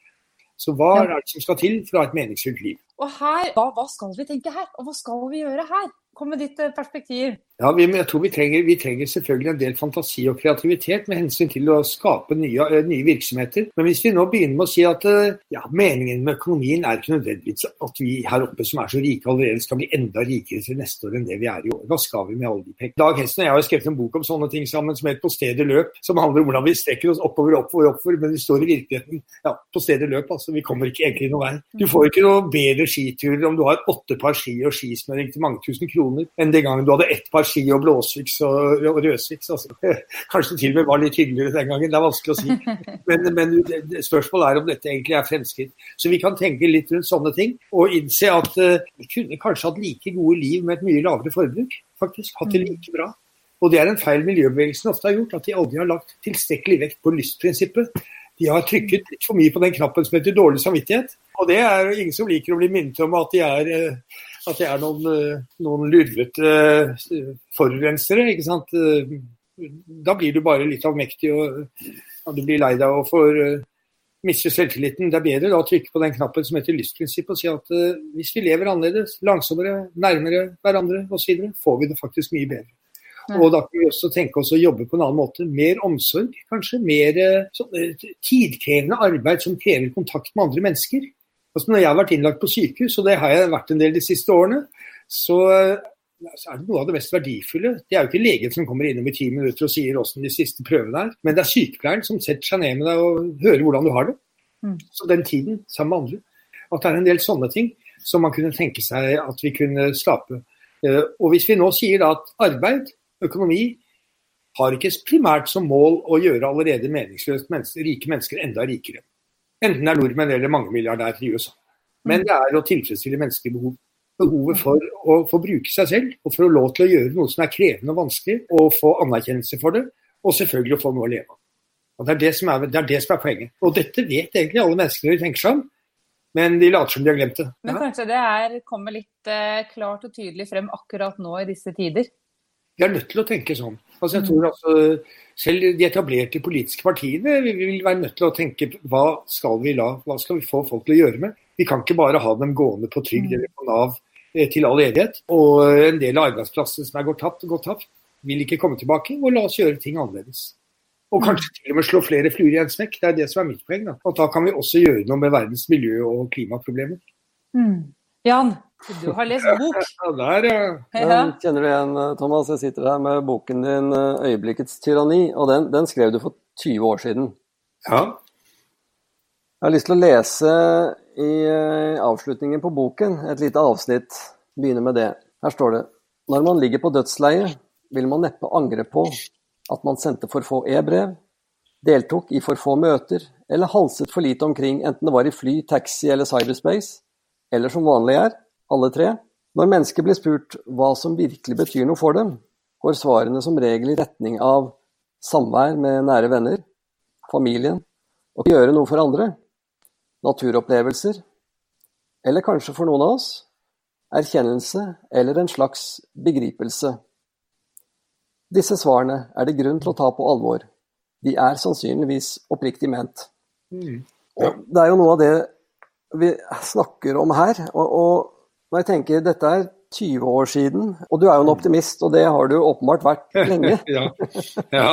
Så hva er det som skal til for å ha et meningsfylt liv? Og her, hva, hva skal vi tenke her, og hva skal vi gjøre her? Kom med ditt eh, perspektiv. Ja, vi, jeg tror vi trenger, vi trenger, selvfølgelig en del fantasi og kreativitet med hensyn til å skape nye, eh, nye, virksomheter. Men hvis vi nå begynner med å si at eh, ja, meningen med økonomien er ikke nødvendigvis at vi her oppe som er så rike allerede skal bli enda rikere til neste år enn det vi er i år. Hva skal vi med alle de pengene? Dag Hesten og jeg har skrevet en bok om sånne ting sammen som heter På stedet løp, som handler om hvordan vi strekker oss oppover, oppover, oppover, men vi står i virkeligheten ja, på stedet løp. altså Vi kommer ikke egentlig noen vei. Du får ikke noe bedre skiturer om du har åtte par ski og skismøring til mange tusen kroner enn den gangen du hadde ett par ski og blåsviks og, og rødsviks. Altså. Kanskje til og med var litt hyggeligere den gangen, det er vanskelig å si. Men, men spørsmålet er om dette egentlig er fremskritt. Så vi kan tenke litt rundt sånne ting, og innse at uh, vi kunne kanskje hatt like gode liv med et mye lavere forbruk. faktisk, Hatt det like bra. Og det er en feil miljøbevegelsen ofte har gjort, at de aldri har lagt tilstrekkelig vekt på lystprinsippet. De har trykket litt for mye på den knappen som heter dårlig samvittighet. Og det er ingen som liker å bli minnet om at de er uh, at det er noen, eh, noen lurvete eh, forurensere. ikke sant? Eh, da blir du bare litt avmektig og ja, du blir lei deg og får miste selvtilliten. Det er bedre da å trykke på den knappen som heter lystprinsipp og si at uh, hvis vi lever annerledes, langsommere, nærmere hverandre osv., får vi det faktisk mye bedre. Ja. Og da kan vi også tenke oss å jobbe på en annen måte. Mer omsorg, kanskje. Mer så, tidkrevende arbeid som krever kontakt med andre mennesker. Altså når jeg har vært innlagt på sykehus, og det har jeg vært en del de siste årene, så, er det noe av det mest verdifulle. Det er jo ikke legen som kommer innom i ti minutter og sier hvordan de siste prøvene er, men det er sykepleieren som setter seg ned med deg og hører hvordan du har det. Mm. Så den tiden sammen med andre. At det er en del sånne ting som man kunne tenke seg at vi kunne skape. Eh, og hvis vi nå sier at arbeid, økonomi, har ikke primært som mål å gjøre allerede meningsløst mennesker, rike mennesker enda rikere. Enten det er nordmenn eller mange milliardærer i USA. Men mm. det er å tilfredsstille menneskelige behov. Behovet for å få bruke seg selv, og for å lov til å gjøre noe som er krevende og vanskelig, og få anerkjennelse for det, og selvfølgelig å få noe å leve av. Og det, er det, som er, det er det som er poenget. Og dette vet egentlig alle mennesker når de tenker seg om, men de later som de har glemt det. Men kanskje det er, kommer litt eh, klart og tydelig frem akkurat nå i disse tider? Vi er nødt til å tenke sånn. Altså, jeg tror altså, Selv de etablerte politiske partiene vi vil være nødt til å tenke hva skal vi la, hva skal vi få folk til å gjøre med? Vi kan ikke bare ha dem gående på trygd mm. eller på Nav eh, til all evighet. Og en del av arbeidsplassene som er gått tapt, gått tapt, vil ikke komme tilbake. Og la oss gjøre ting annerledes. Og mm. kanskje til og med slå flere fluer i en smekk. Det er det som er mitt poeng. Da. Og da kan vi også gjøre noe med verdens miljø- og klimaproblemer. Mm. Jan, du har lest bok. Ja, der, ja. ja. Kjenner du igjen, eh, Thomas? Jeg sitter her med boken din eh, 'Øyeblikkets tyranni', og den, den skrev du for 20 år siden. Ja. Jeg har lyst til å lese i eh, avslutningen på boken et lite avsnitt. Begynner med det. Her står det Når man ligger på dødsleiet, vil man neppe angre på at man sendte for få e-brev, deltok i for få møter, eller halset for lite omkring, enten det var i fly, taxi eller cyberspace, eller som vanlig er, alle tre. Når mennesker blir spurt hva som virkelig betyr noe for dem, går svarene som regel i retning av samvær med nære venner, familien, og gjøre noe for andre, naturopplevelser, eller kanskje for noen av oss, erkjennelse eller en slags begripelse. Disse svarene er det grunn til å ta på alvor. De er sannsynligvis oppriktig ment. Mm. Ja. Det er jo noe av det vi snakker om her. og, og når jeg tenker dette er 20 år siden, og du er jo en optimist, og det har du åpenbart vært lenge. ja. ja.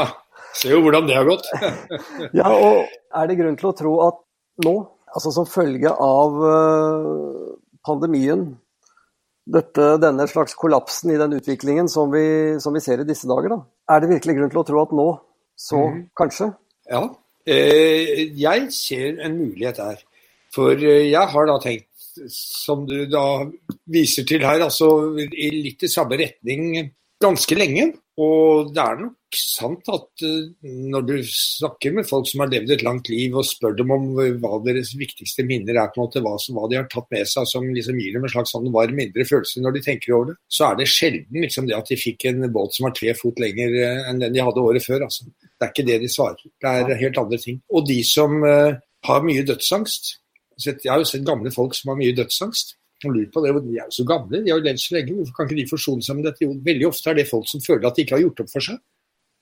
Ser jo hvordan det har gått. ja, og Er det grunn til å tro at nå, altså som følge av uh, pandemien, dette, denne slags kollapsen i den utviklingen som vi, som vi, ser i disse dager, da, er det virkelig grunn til å tro at nå, så mm. kanskje? Ja, eh, jeg ser en mulighet der. For eh, jeg har da tenkt som du da viser til her, altså i litt i samme retning ganske lenge. Og det er nok sant at uh, når du snakker med folk som har levd et langt liv og spør dem om hva deres viktigste minner er, på en måte, hva, hva de har tatt med seg som liksom gir dem en slags sånn varm indre følelse når de tenker over det, så er det sjelden liksom, det at de fikk en båt som var tre fot lenger uh, enn den de hadde året før. Altså. Det er ikke det de svarer. Det er helt andre ting. Og de som uh, har mye dødsangst, jeg har jo sett gamle folk som har mye dødsangst. Og lurer på det, De er jo så gamle, de har jo levd så lenge. Hvorfor kan ikke de forsone seg med dette? Jo, veldig ofte er det folk som føler at de ikke har gjort opp for seg.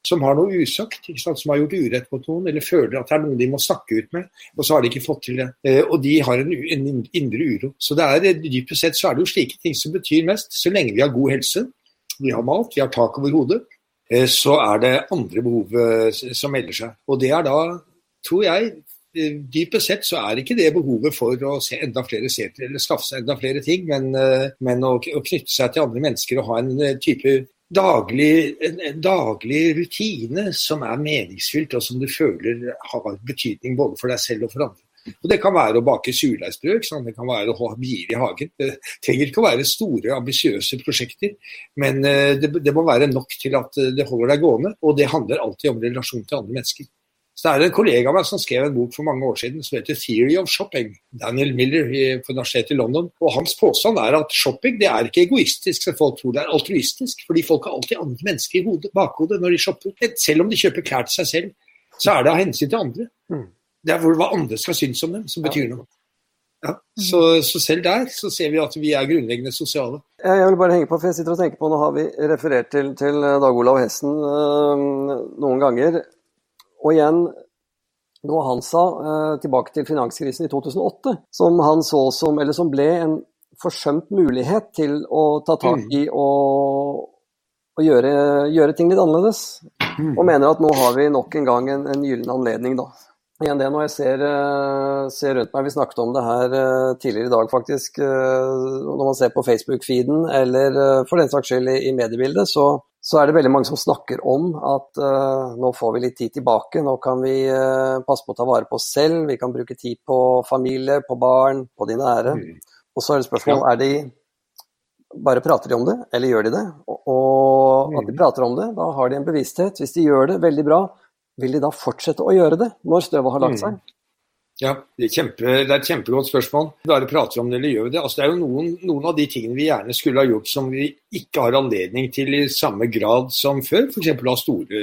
Som har noe usagt, som har gjort urett mot noen, eller føler at det er noen de må snakke ut med. Og så har de ikke fått til det. Eh, og de har en, en indre uro. Så det er, eh, dypest sett så er det jo slike ting som betyr mest. Så lenge vi har god helse, vi har mat, vi har tak over hodet, eh, så er det andre behov som melder seg. Og det er da, tror jeg, dypest sett så er ikke det behovet for å se enda flere setre eller skaffe seg enda flere ting, men, eh, men å, å, knytte seg til andre mennesker og ha en eh, type daglig, en, daglig rutine som er meningsfylt, og som du føler har betydning både for deg selv og for andre. Og Det kan være å bake surdeigsbrød, det kan være å ha bier i hagen. Det trenger ikke å være store, ambisiøse prosjekter, men eh, det, det, må være nok til at det holder deg gående. Og det handler alltid om relasjon til andre mennesker. Så er det en kollega av meg som skrev en bok for mange år siden som heter 'Theory of Shopping'. Daniel Miller på Universitetet i London. Og Hans påstand er at shopping det er ikke egoistisk, som folk tror det er altruistisk. Fordi folk har alltid andre mennesker i hodet, bakhodet når de shopper. Selv om de kjøper klær til seg selv, så er det av hensyn til andre. Mm. Det er hva andre skal synes om dem, som betyr noe. Ja, så, så, selv der så ser vi at vi er grunnleggende sosiale. Jeg vil bare henge på, for jeg sitter og tenker på, Nå har vi referert til, til Dag Olav Hessen øh, noen ganger. Og igjen, noe han sa eh, tilbake til finanskrisen i 2008, som han så som, eller som ble en forsømt mulighet til å ta tak mm. i og, og gjøre, gjøre, ting litt annerledes. Mm. Og mener at nå har vi nok en gang en, en gyllen anledning, da. Igjen det når jeg ser, eh, ser, rundt meg, Vi snakket om det her eh, tidligere i dag, faktisk. Når man ser på Facebook-feeden, eller for den saks skyld i, i mediebildet, så, så er det veldig mange som snakker om at uh, nå får vi litt tid tilbake. Nå kan vi uh, passe på å ta vare på oss selv, vi kan bruke tid på familie, på barn, på de nære. Mm. Og så er det spørsmål er de bare prater de om det, eller gjør de det? Og, og mm. at de mm. prater om det, da har de en bevissthet. Hvis de gjør det veldig bra, vil de da fortsette å gjøre det når støvet har lagt mm. seg? Mm. Ja, det er, kjempe, det er, et kjempegodt spørsmål. Bare prater om det eller gjør vi det. Altså, det er jo noen, noen, av de tingene vi gjerne skulle ha gjort som vi ikke har anledning til i samme grad som før. F.eks. ha store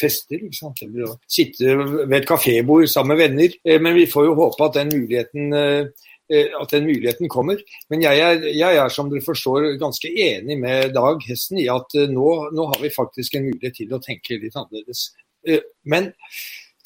fester. Eller å sitte ved et kafébord sammen med venner. Eh, men vi får jo håpe at den muligheten eh, at den muligheten kommer. Men jeg er, jeg er, som dere forstår, ganske enig med Dag Hesten i at nå, nå har vi faktisk en mulighet til å tenke litt annerledes. Men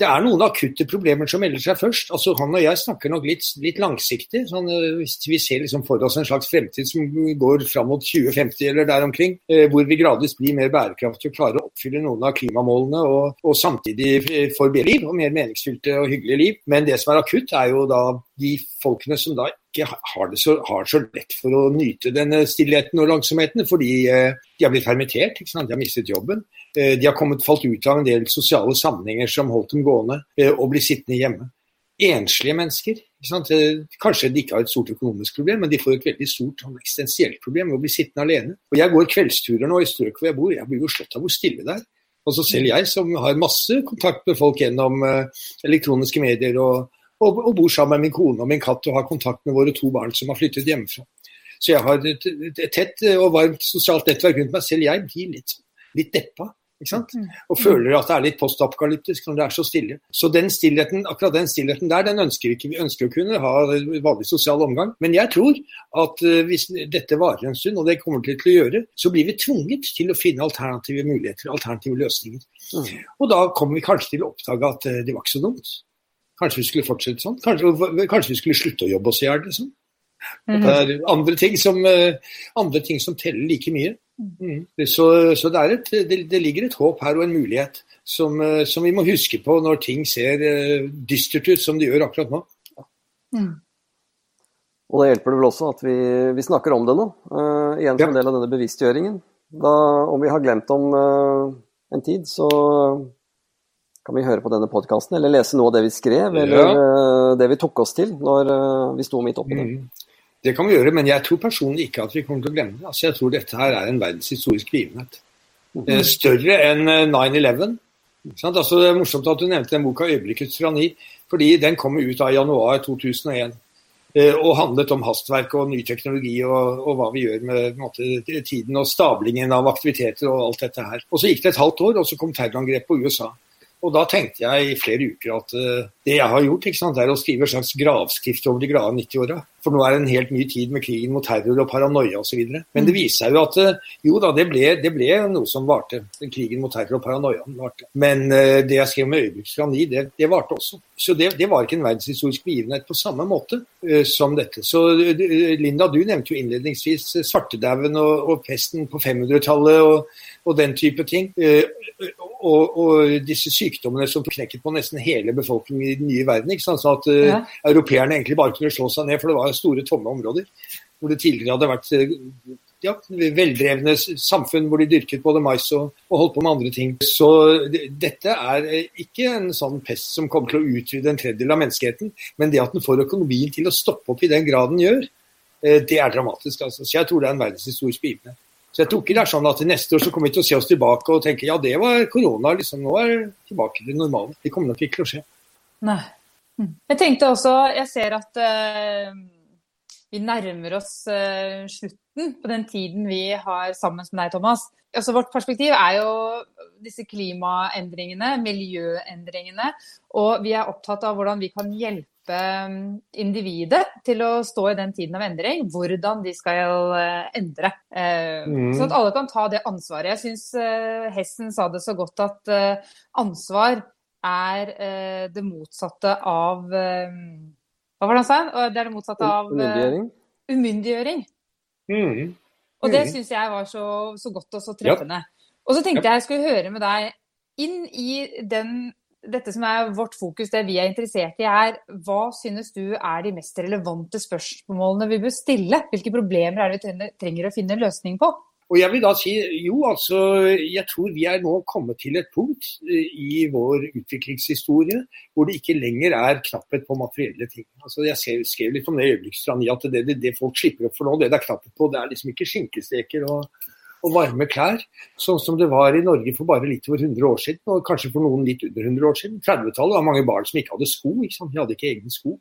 det er noen akutte problemer som melder seg først. Altså Han og jeg snakker nok litt, litt langsiktig. Sånn, eh, hvis vi ser liksom for oss en slags fremtid som går fram mot 2050 eller der omkring, eh, hvor vi gradvis blir mer bærekraftige og klarer å oppfylle noen av klimamålene og, og samtidig eh, får bedre liv og mer meningsfylte og hyggelige liv. Men det som er akutt, er jo da de folkene som da ikke har det så, har så lett for å nyte denne stillheten og langsomheten, fordi eh, de har blitt permittert, de har mistet jobben. Eh, de har kommet, falt ut av en del sosiale sammenhenger som holdt dem gående, eh, og blir sittende hjemme. Enslige mennesker. Eh, kanskje de ikke har et stort økonomisk problem, men de får et veldig stort sånn eksistensielt problem med å bli sittende alene. Og Jeg går kveldsturer nå i strøk hvor jeg bor, jeg blir jo slått av hvor stille det er. Altså Selv jeg som har masse kontakt med folk gjennom elektroniske medier og, og, og bor sammen med min kone og min katt og har kontakt med våre to barn som har flyttet hjemmefra. Så jeg har et, et tett og varmt sosialt nettverk rundt meg. Selv jeg blir litt, litt deppa. Mm. Og føler at det er litt postapokalyptisk når det er så stille. Så den stillheten, akkurat den stillheten der, den ønsker vi ikke. Vi ønsker å kunne ha vanlig sosial omgang. Men jeg tror at uh, hvis dette varer en stund, og det kommer til å gjøre, så blir vi tvunget til å finne alternative muligheter, alternative løsninger. Mm. Og da kommer vi kanskje til å oppdage at uh, det var ikke så dumt. Kanskje vi skulle fortsette sånn. Kanskje, kanskje vi skulle slutte å jobbe oss i hjel. Liksom. Mm. Det er andre ting, som, uh, andre ting som teller like mye. Mm. Så, så det, et, det, det, ligger et håp her og en mulighet som, eh, som, vi må huske på når ting ser uh, dystert ut, som de gjør akkurat nå. Mm. Og Da hjelper det vel også at vi, vi snakker om det nå, uh, igjen som ja. en del av denne bevisstgjøringen. Da, om vi har glemt om uh, en tid, så kan vi høre på denne podkasten eller lese noe av det vi skrev, ja. eller det vi tok oss til når vi sto midt oppi det. Mm. Det kan vi gjøre, men jeg tror personlig ikke at vi kommer til å glemme det. Altså, jeg tror dette her er en verdenshistorisk begivenhet. Mm. Større enn 9-11. Eh, altså, det er morsomt at du nevnte den boka 'Øyeblikkets tyranni', fordi den kom ut av januar 2001. Eh, og handlet om hastverk og ny teknologi og, og hva vi gjør med måte, tiden og stablingen av aktiviteter og alt dette her. Og Så gikk det et halvt år, og så kom terrorangrepet på USA. Og da tenkte jeg i flere uker at uh, det jeg har gjort, sant, er å skrive en slags gravskrift over de glade 90-åra. For nå er det en helt ny tid med krigen mot terror og paranoia osv. Men det viser seg jo at uh, jo da, det ble, det ble, noe som varte. Krigen mot terror og paranoia varte. Men uh, det jeg skrev med øyeblikkskrani, det, det varte også. Så det, det, var ikke en verdenshistorisk begivenhet på samme måte som dette. Så Linda, du nevnte jo innledningsvis svartedauden og, og pesten på 500-tallet og, og, den type ting og, og, disse sykdommene som knekket på nesten hele befolkningen i den nye verden. Ikke sant? Så at uh, ja. europeerne egentlig bare kunne slå seg ned, for det var store, tomme områder. Hvor det tidligere hadde vært eh, ja, veldrevne samfunn hvor de dyrket både mais og, og, holdt på med andre ting. Så det, dette er eh, ikke en sånn pest som kommer til å utrydde en tredjedel av menneskeheten, men det at den får økonomien til å stoppe opp i den grad den gjør, det er dramatisk. Altså. Så jeg tror det er en verdenshistorisk begivenhet. Så jeg tror ikke det er sånn at neste år så kommer vi til å se oss tilbake og tenke ja, det var korona, liksom, nå er det tilbake til det normale. Det kommer nok ikke til å skje. Nei. Hm. Jeg tenkte også, jeg ser at uh, vi nærmer oss uh, slutten på den tiden vi har sammen med deg, Thomas. Altså, vårt perspektiv er jo disse klimaendringene, miljøendringene. Og vi er opptatt av hvordan vi kan hjelpe hjelpe individet til å stå i den tiden av endring, hvordan de skal eh, endre. Uh, mm. Sånn at alle kan ta det ansvaret. Jeg syns uh, Hessen sa det så godt at ansvar er det motsatte av Hva var det han sa? Det er det motsatte av Umyndiggjøring. umyndiggjøring. Mm. Og det mm. syns jeg var så, så, godt og så treffende. Ja. Og så tenkte ja. jeg jeg skulle høre med deg inn i den dette som er vårt fokus, det vi er interessert i, er hva synes du er de mest relevante spørsmålene vi bør stille? Hvilke problemer er det vi trenger å finne en løsning på? Og jeg vil da si jo, altså jeg tror vi er nå kommet til et punkt eh, i vår utviklingshistorie hvor det ikke lenger er knapphet på materielle ting. Altså Jeg skrev litt om det i øyeblikksstrand at det, det, det, folk slipper opp for nå, det det er knapphet på, det er liksom ikke skinkesteker og og varme klær, sånn som det var i Norge for bare litt over 100 år siden, og kanskje for noen litt under 100 år siden. 30-tallet var mange barn som ikke hadde sko. ikke sant? De hadde ikke egne sko.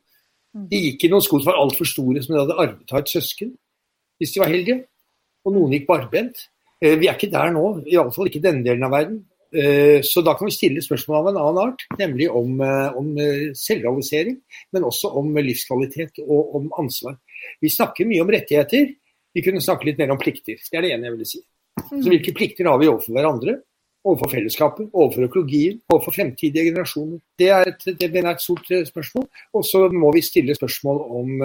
Mm. De gikk i noen sko som var altfor store, som de hadde arvet av et søsken, hvis de var heldige. Og noen gikk barbent. Eh, vi er ikke der nå, iallfall ikke i denne delen av verden. Så da kan vi stille spørsmål av en annen art, nemlig om, om selvrealisering, men også om livskvalitet og om ansvar. Vi snakker mye om rettigheter, vi kunne snakke litt mer om plikter. Det er det ene jeg ville si. Så Hvilke plikter har vi overfor hverandre, overfor fellesskapet, overfor økologien, overfor fremtidige generasjoner? Det er et, det er et stort spørsmål. Og så må vi stille spørsmål om,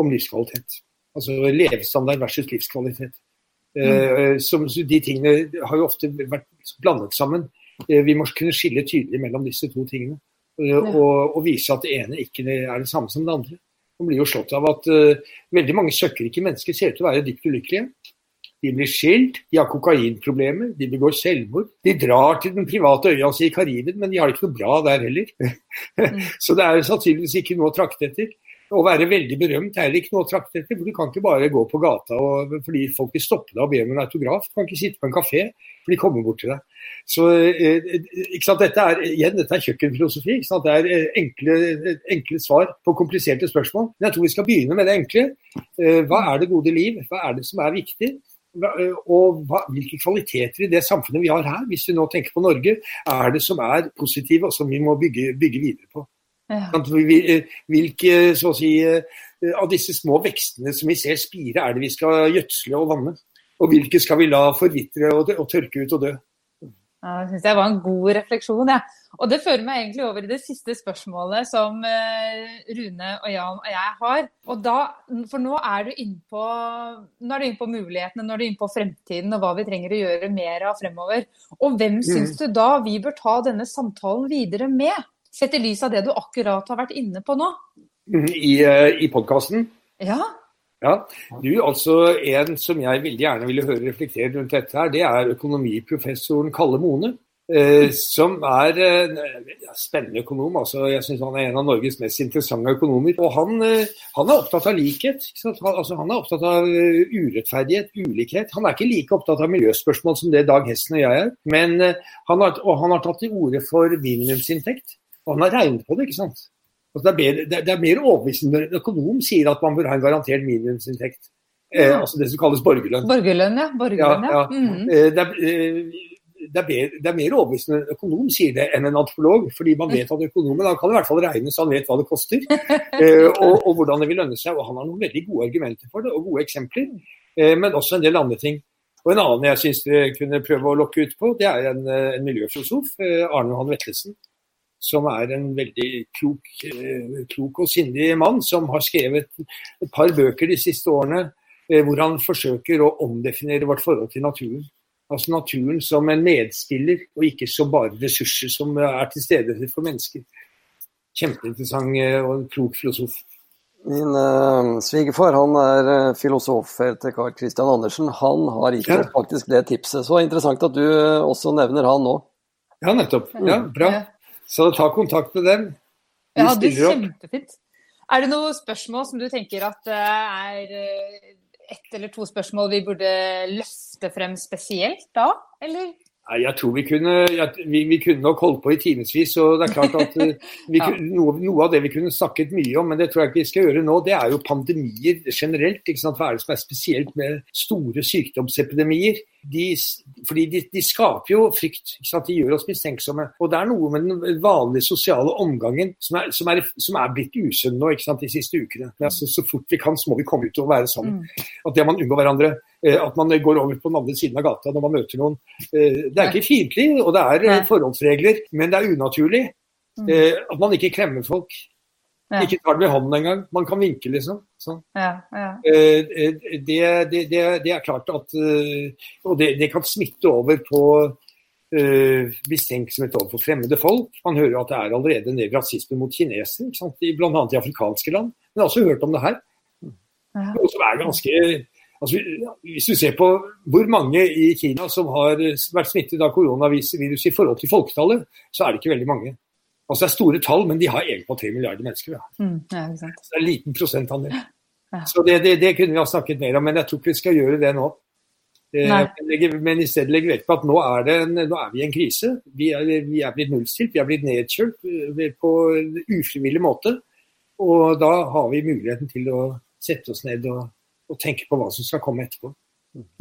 om livskvalitet. Altså levestandard versus livskvalitet. Mm. Som, de tingene har jo ofte vært blandet sammen. Eh, vi må kunne skille tydelig mellom disse to tingene. Ja. Og, og, vise at det ene ikke er det samme som det andre. Man blir jo slått av at uh, veldig mange søkkrike mennesker ser ut til å være dypt ulykkelige. De blir skilt, de har kokainproblemer, de begår selvmord. De drar til den private øya si i Karibien, men de har det ikke noe bra der heller. Mm. Så det er sannsynligvis ikke noe å trakte etter. Å være veldig berømt er ikke noe å trakte etter. for Du kan ikke bare gå på gata og, fordi folk vil stoppe deg og be om en autograf. Du kan ikke sitte på en kafé, for de kommer bort til deg. Så eh, ikke sant, Dette er igjen, dette er kjøkkenfilosofi. Ikke sant? Det er eh, enkle, enkle, svar på kompliserte spørsmål. Men jeg tror vi skal begynne med det enkle. Eh, hva er det gode liv? Hva er det som er viktig? Og hva, hvilke kvaliteter i det samfunnet vi har her, hvis vi nå tenker på Norge, er det som er positive og som vi må bygge, bygge videre på. Ja. Hvilke så å si, av disse små vekstene som vi ser spire, er det vi skal gjødsle og vanne? Og hvilke skal vi la forvitre og, og tørke ut og dø? Ja, det syns jeg var en god refleksjon. Ja. Og det fører meg egentlig over i det siste spørsmålet som Rune og Jan og jeg har. Og da, for nå er du innpå nå er du inne på mulighetene, nå er du inne på fremtiden og hva vi trenger å gjøre mer av fremover. Og hvem mm. syns du da vi bør ta denne samtalen videre med? Sett i lys av det du akkurat har vært inne på nå. I, eh, i podkasten? Ja. ja. Du, altså En som jeg veldig gjerne ville høre reflektere rundt dette, her, det er økonomiprofessoren Kalle Mone. Eh, som er eh, spennende økonom. altså Jeg syns han er en av Norges mest interessante økonomer. Og han, eh, han er opptatt av likhet. Altså, han er opptatt av eh, urettferdighet, ulikhet. Han er ikke like opptatt av miljøspørsmål som det Dag Hesten og jeg er. Men, han har, og han har tatt til orde for minimumsinntekt. Og han har regnet på det, ikke sant. Altså, det, er mer, det, er, mer overbevisende når en økonom sier at man bør ha en garantert minimumsinntekt. Eh, altså det som kalles borgerlønn. Borgerlønn, ja. Borgerlønn, ja. ja. Mm. Eh, det, er, eh, det, er bedre, det, er, mer overbevisende en økonom sier det enn en antropolog. Fordi man vet at økonomen han kan i hvert fall regne så han vet hva det koster. eh, og, og, hvordan det vil lønne seg. Og han har noen veldig gode argumenter for det, og gode eksempler. Eh, men også en del andre ting. Og En annen jeg syns dere kunne prøve å lokke ut på, det er en, en miljøfilosof, Arne Johan Vetlesen som er en veldig klok, eh, klok, og sindig mann, som har skrevet et par bøker de siste årene eh, hvor han forsøker å omdefinere vårt forhold til naturen. Altså naturen som en medspiller, og ikke som bare ressurser som er til stede for mennesker. Kjempeinteressant eh, og en klok filosof. Min uh, svigerfar han er uh, filosof etter Carl Christian Andersen. Han har gitt ja. faktisk det tipset. Så interessant at du uh, også nevner han nå. Ja, nettopp. Ja, bra. Så ta kontakt med dem. De ja, det er kjempefint. Er det noen spørsmål som du tenker at er eh, ett eller to spørsmål vi burde løfte frem spesielt da, eller? Jeg tror vi kunne, vi, vi kunne nok holdt på i timevis. og det er klart at eh, ja. noe, noe, av det vi kunne snakket mye om, men det tror jeg ikke vi skal gjøre nå, det er jo pandemier generelt. Hva er det som er spesielt med store sykdomsepidemier? De, fordi de, de, skaper jo frykt. De gjør oss mistenksomme. Og det er noe med den vanlige sosiale omgangen som er, som er, som er blitt usunn nå de siste ukene. Altså, så fort vi kan, så må vi komme ut og være sammen. Mm. At det man unngår hverandre. Eh, at man går over på den andre siden av gata når man møter noen. Eh, det er ikke fiendtlig, og det er eh, forholdsregler, men det er unaturlig. Mm. At man ikke klemmer folk. Ja. Ikke tar det med hånden engang. Man kan vinke, liksom. Sånn. Ja, ja. Det, det, det, det, er klart at Og det, kan smitte over på mistenksomhet overfor fremmede folk. Man hører at det er allerede en del rasisme mot kinesere, bl.a. i afrikanske land. Men jeg har også hørt om det her. Noe som er ganske Altså, hvis du ser på hvor mange i Kina som har vært smittet av koronavirus i forhold til folketallet, så er det ikke veldig mange. Altså Det er store tall, men de har 1,3 milliarder mennesker. Ja. Mm, ja, så det er en liten prosentandel. Ja. Så det, det, det, kunne vi ha snakket mer om, men jeg tror ikke vi skal gjøre det nå. Nei. men i stedet legge vekt på at nå er, en, nå er, vi i en krise. Vi er, vi er blitt nullstilt, vi er blitt nedkjølt eh, på en ufrivillig måte. Og da har vi muligheten til å sette oss ned og og tenke på hva som skal komme etterpå.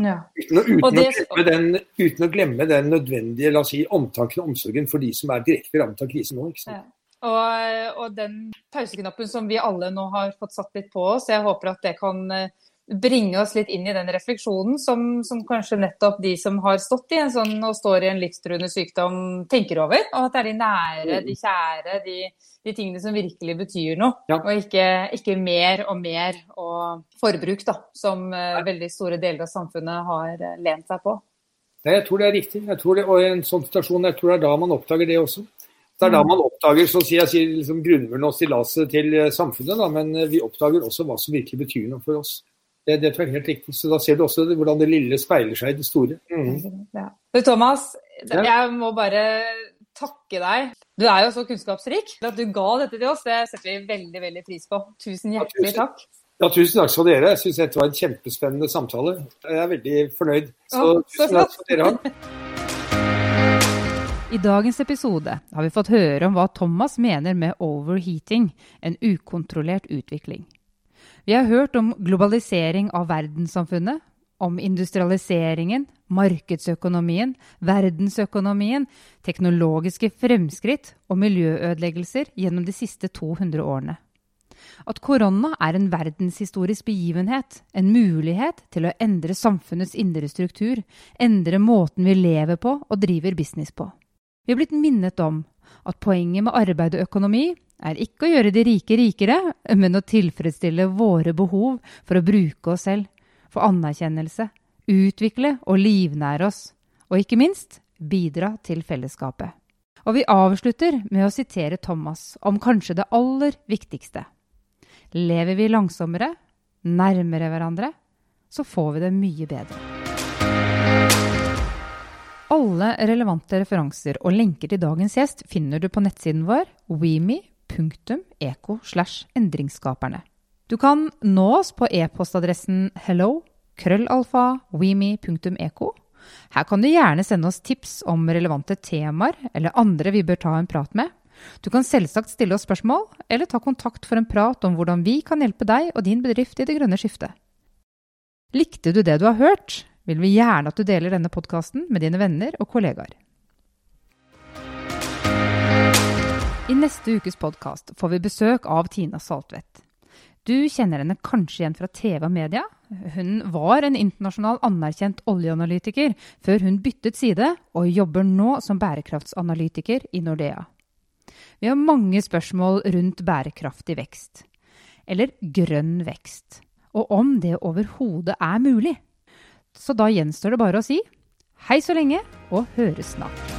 Ja. Uten, å, uten, det... å den, uten å glemme den nødvendige la oss si, omtanken og omsorgen for de som er direkte rammet av krisen nå. ikke sant? Ja. Og, og, den pauseknappen som vi alle nå har fått satt litt på oss, jeg håper at det kan eh, bringe oss litt inn i den refleksjonen som, som, kanskje nettopp de som har stått i en sånn og står i en livstruende sykdom, tenker over. Og at det er de nære, de kjære, de, de tingene som virkelig betyr noe. Ja. Og ikke, ikke, mer og mer og forbruk, da, som uh, veldig store deler av samfunnet har uh, lent seg på. Nei, jeg tror det er riktig. Jeg tror det, og i en sånn situasjon, jeg tror det er da man oppdager det også. Det er da man oppdager så sier jeg sier, liksom, grunnmuren og stillaset til eh, samfunnet, da, men vi oppdager også hva som virkelig betyr noe for oss. Det, det tror jeg er helt riktig. Så da ser du også hvordan det lille speiler seg i det store. Mm. Ja. Thomas, jeg må bare takke deg. Du er jo så kunnskapsrik. At du ga dette til oss, det setter vi veldig veldig pris på. Tusen hjertelig ja, tusen. takk. Ja, tusen takk for dere. Jeg syns dette var en kjempespennende samtale. Jeg er veldig fornøyd. Så, ja, så tusen takk for dere òg. I dagens episode har vi fått høre om hva Thomas mener med overheating, en ukontrollert utvikling. Vi har hørt om globalisering av verdenssamfunnet, om industrialiseringen, markedsøkonomien, verdensøkonomien, teknologiske fremskritt og miljøødeleggelser gjennom de siste 200 årene. At korona er en verdenshistorisk begivenhet, en mulighet til å endre samfunnets indre struktur, endre måten vi lever på og driver business på. Vi har blitt minnet om at poenget med arbeid og økonomi er ikke å gjøre de rike rikere, men å tilfredsstille våre behov for å bruke oss selv, få anerkjennelse, utvikle og livnære oss, og ikke minst bidra til fellesskapet. Og vi avslutter med å sitere Thomas om kanskje det aller viktigste. Lever vi langsommere, nærmere hverandre, så får vi det mye bedre. Alle relevante referanser og lenker til dagens gjest finner du på nettsiden vår weme.eco. Du kan nå oss på e-postadressen hello krøllalfa weme.eco. Her kan du gjerne sende oss tips om relevante temaer eller andre vi bør ta en prat med. Du kan selvsagt stille oss spørsmål, eller ta kontakt for en prat om hvordan vi kan hjelpe deg og din bedrift i det grønne skiftet. Likte du det du har hørt? Vil vi gjerne at du deler denne podkasten med dine venner og kollegaer. I neste ukes podkast får vi besøk av Tina Saltvedt. Du kjenner henne kanskje igjen fra TV og media. Hun var en internasjonal anerkjent oljeanalytiker før hun byttet side, og jobber nå som bærekraftsanalytiker i Nordea. Vi har mange spørsmål rundt bærekraftig vekst, eller grønn vekst, og om det overhodet er mulig. Så da gjenstår det bare å si hei så lenge, og høres snart.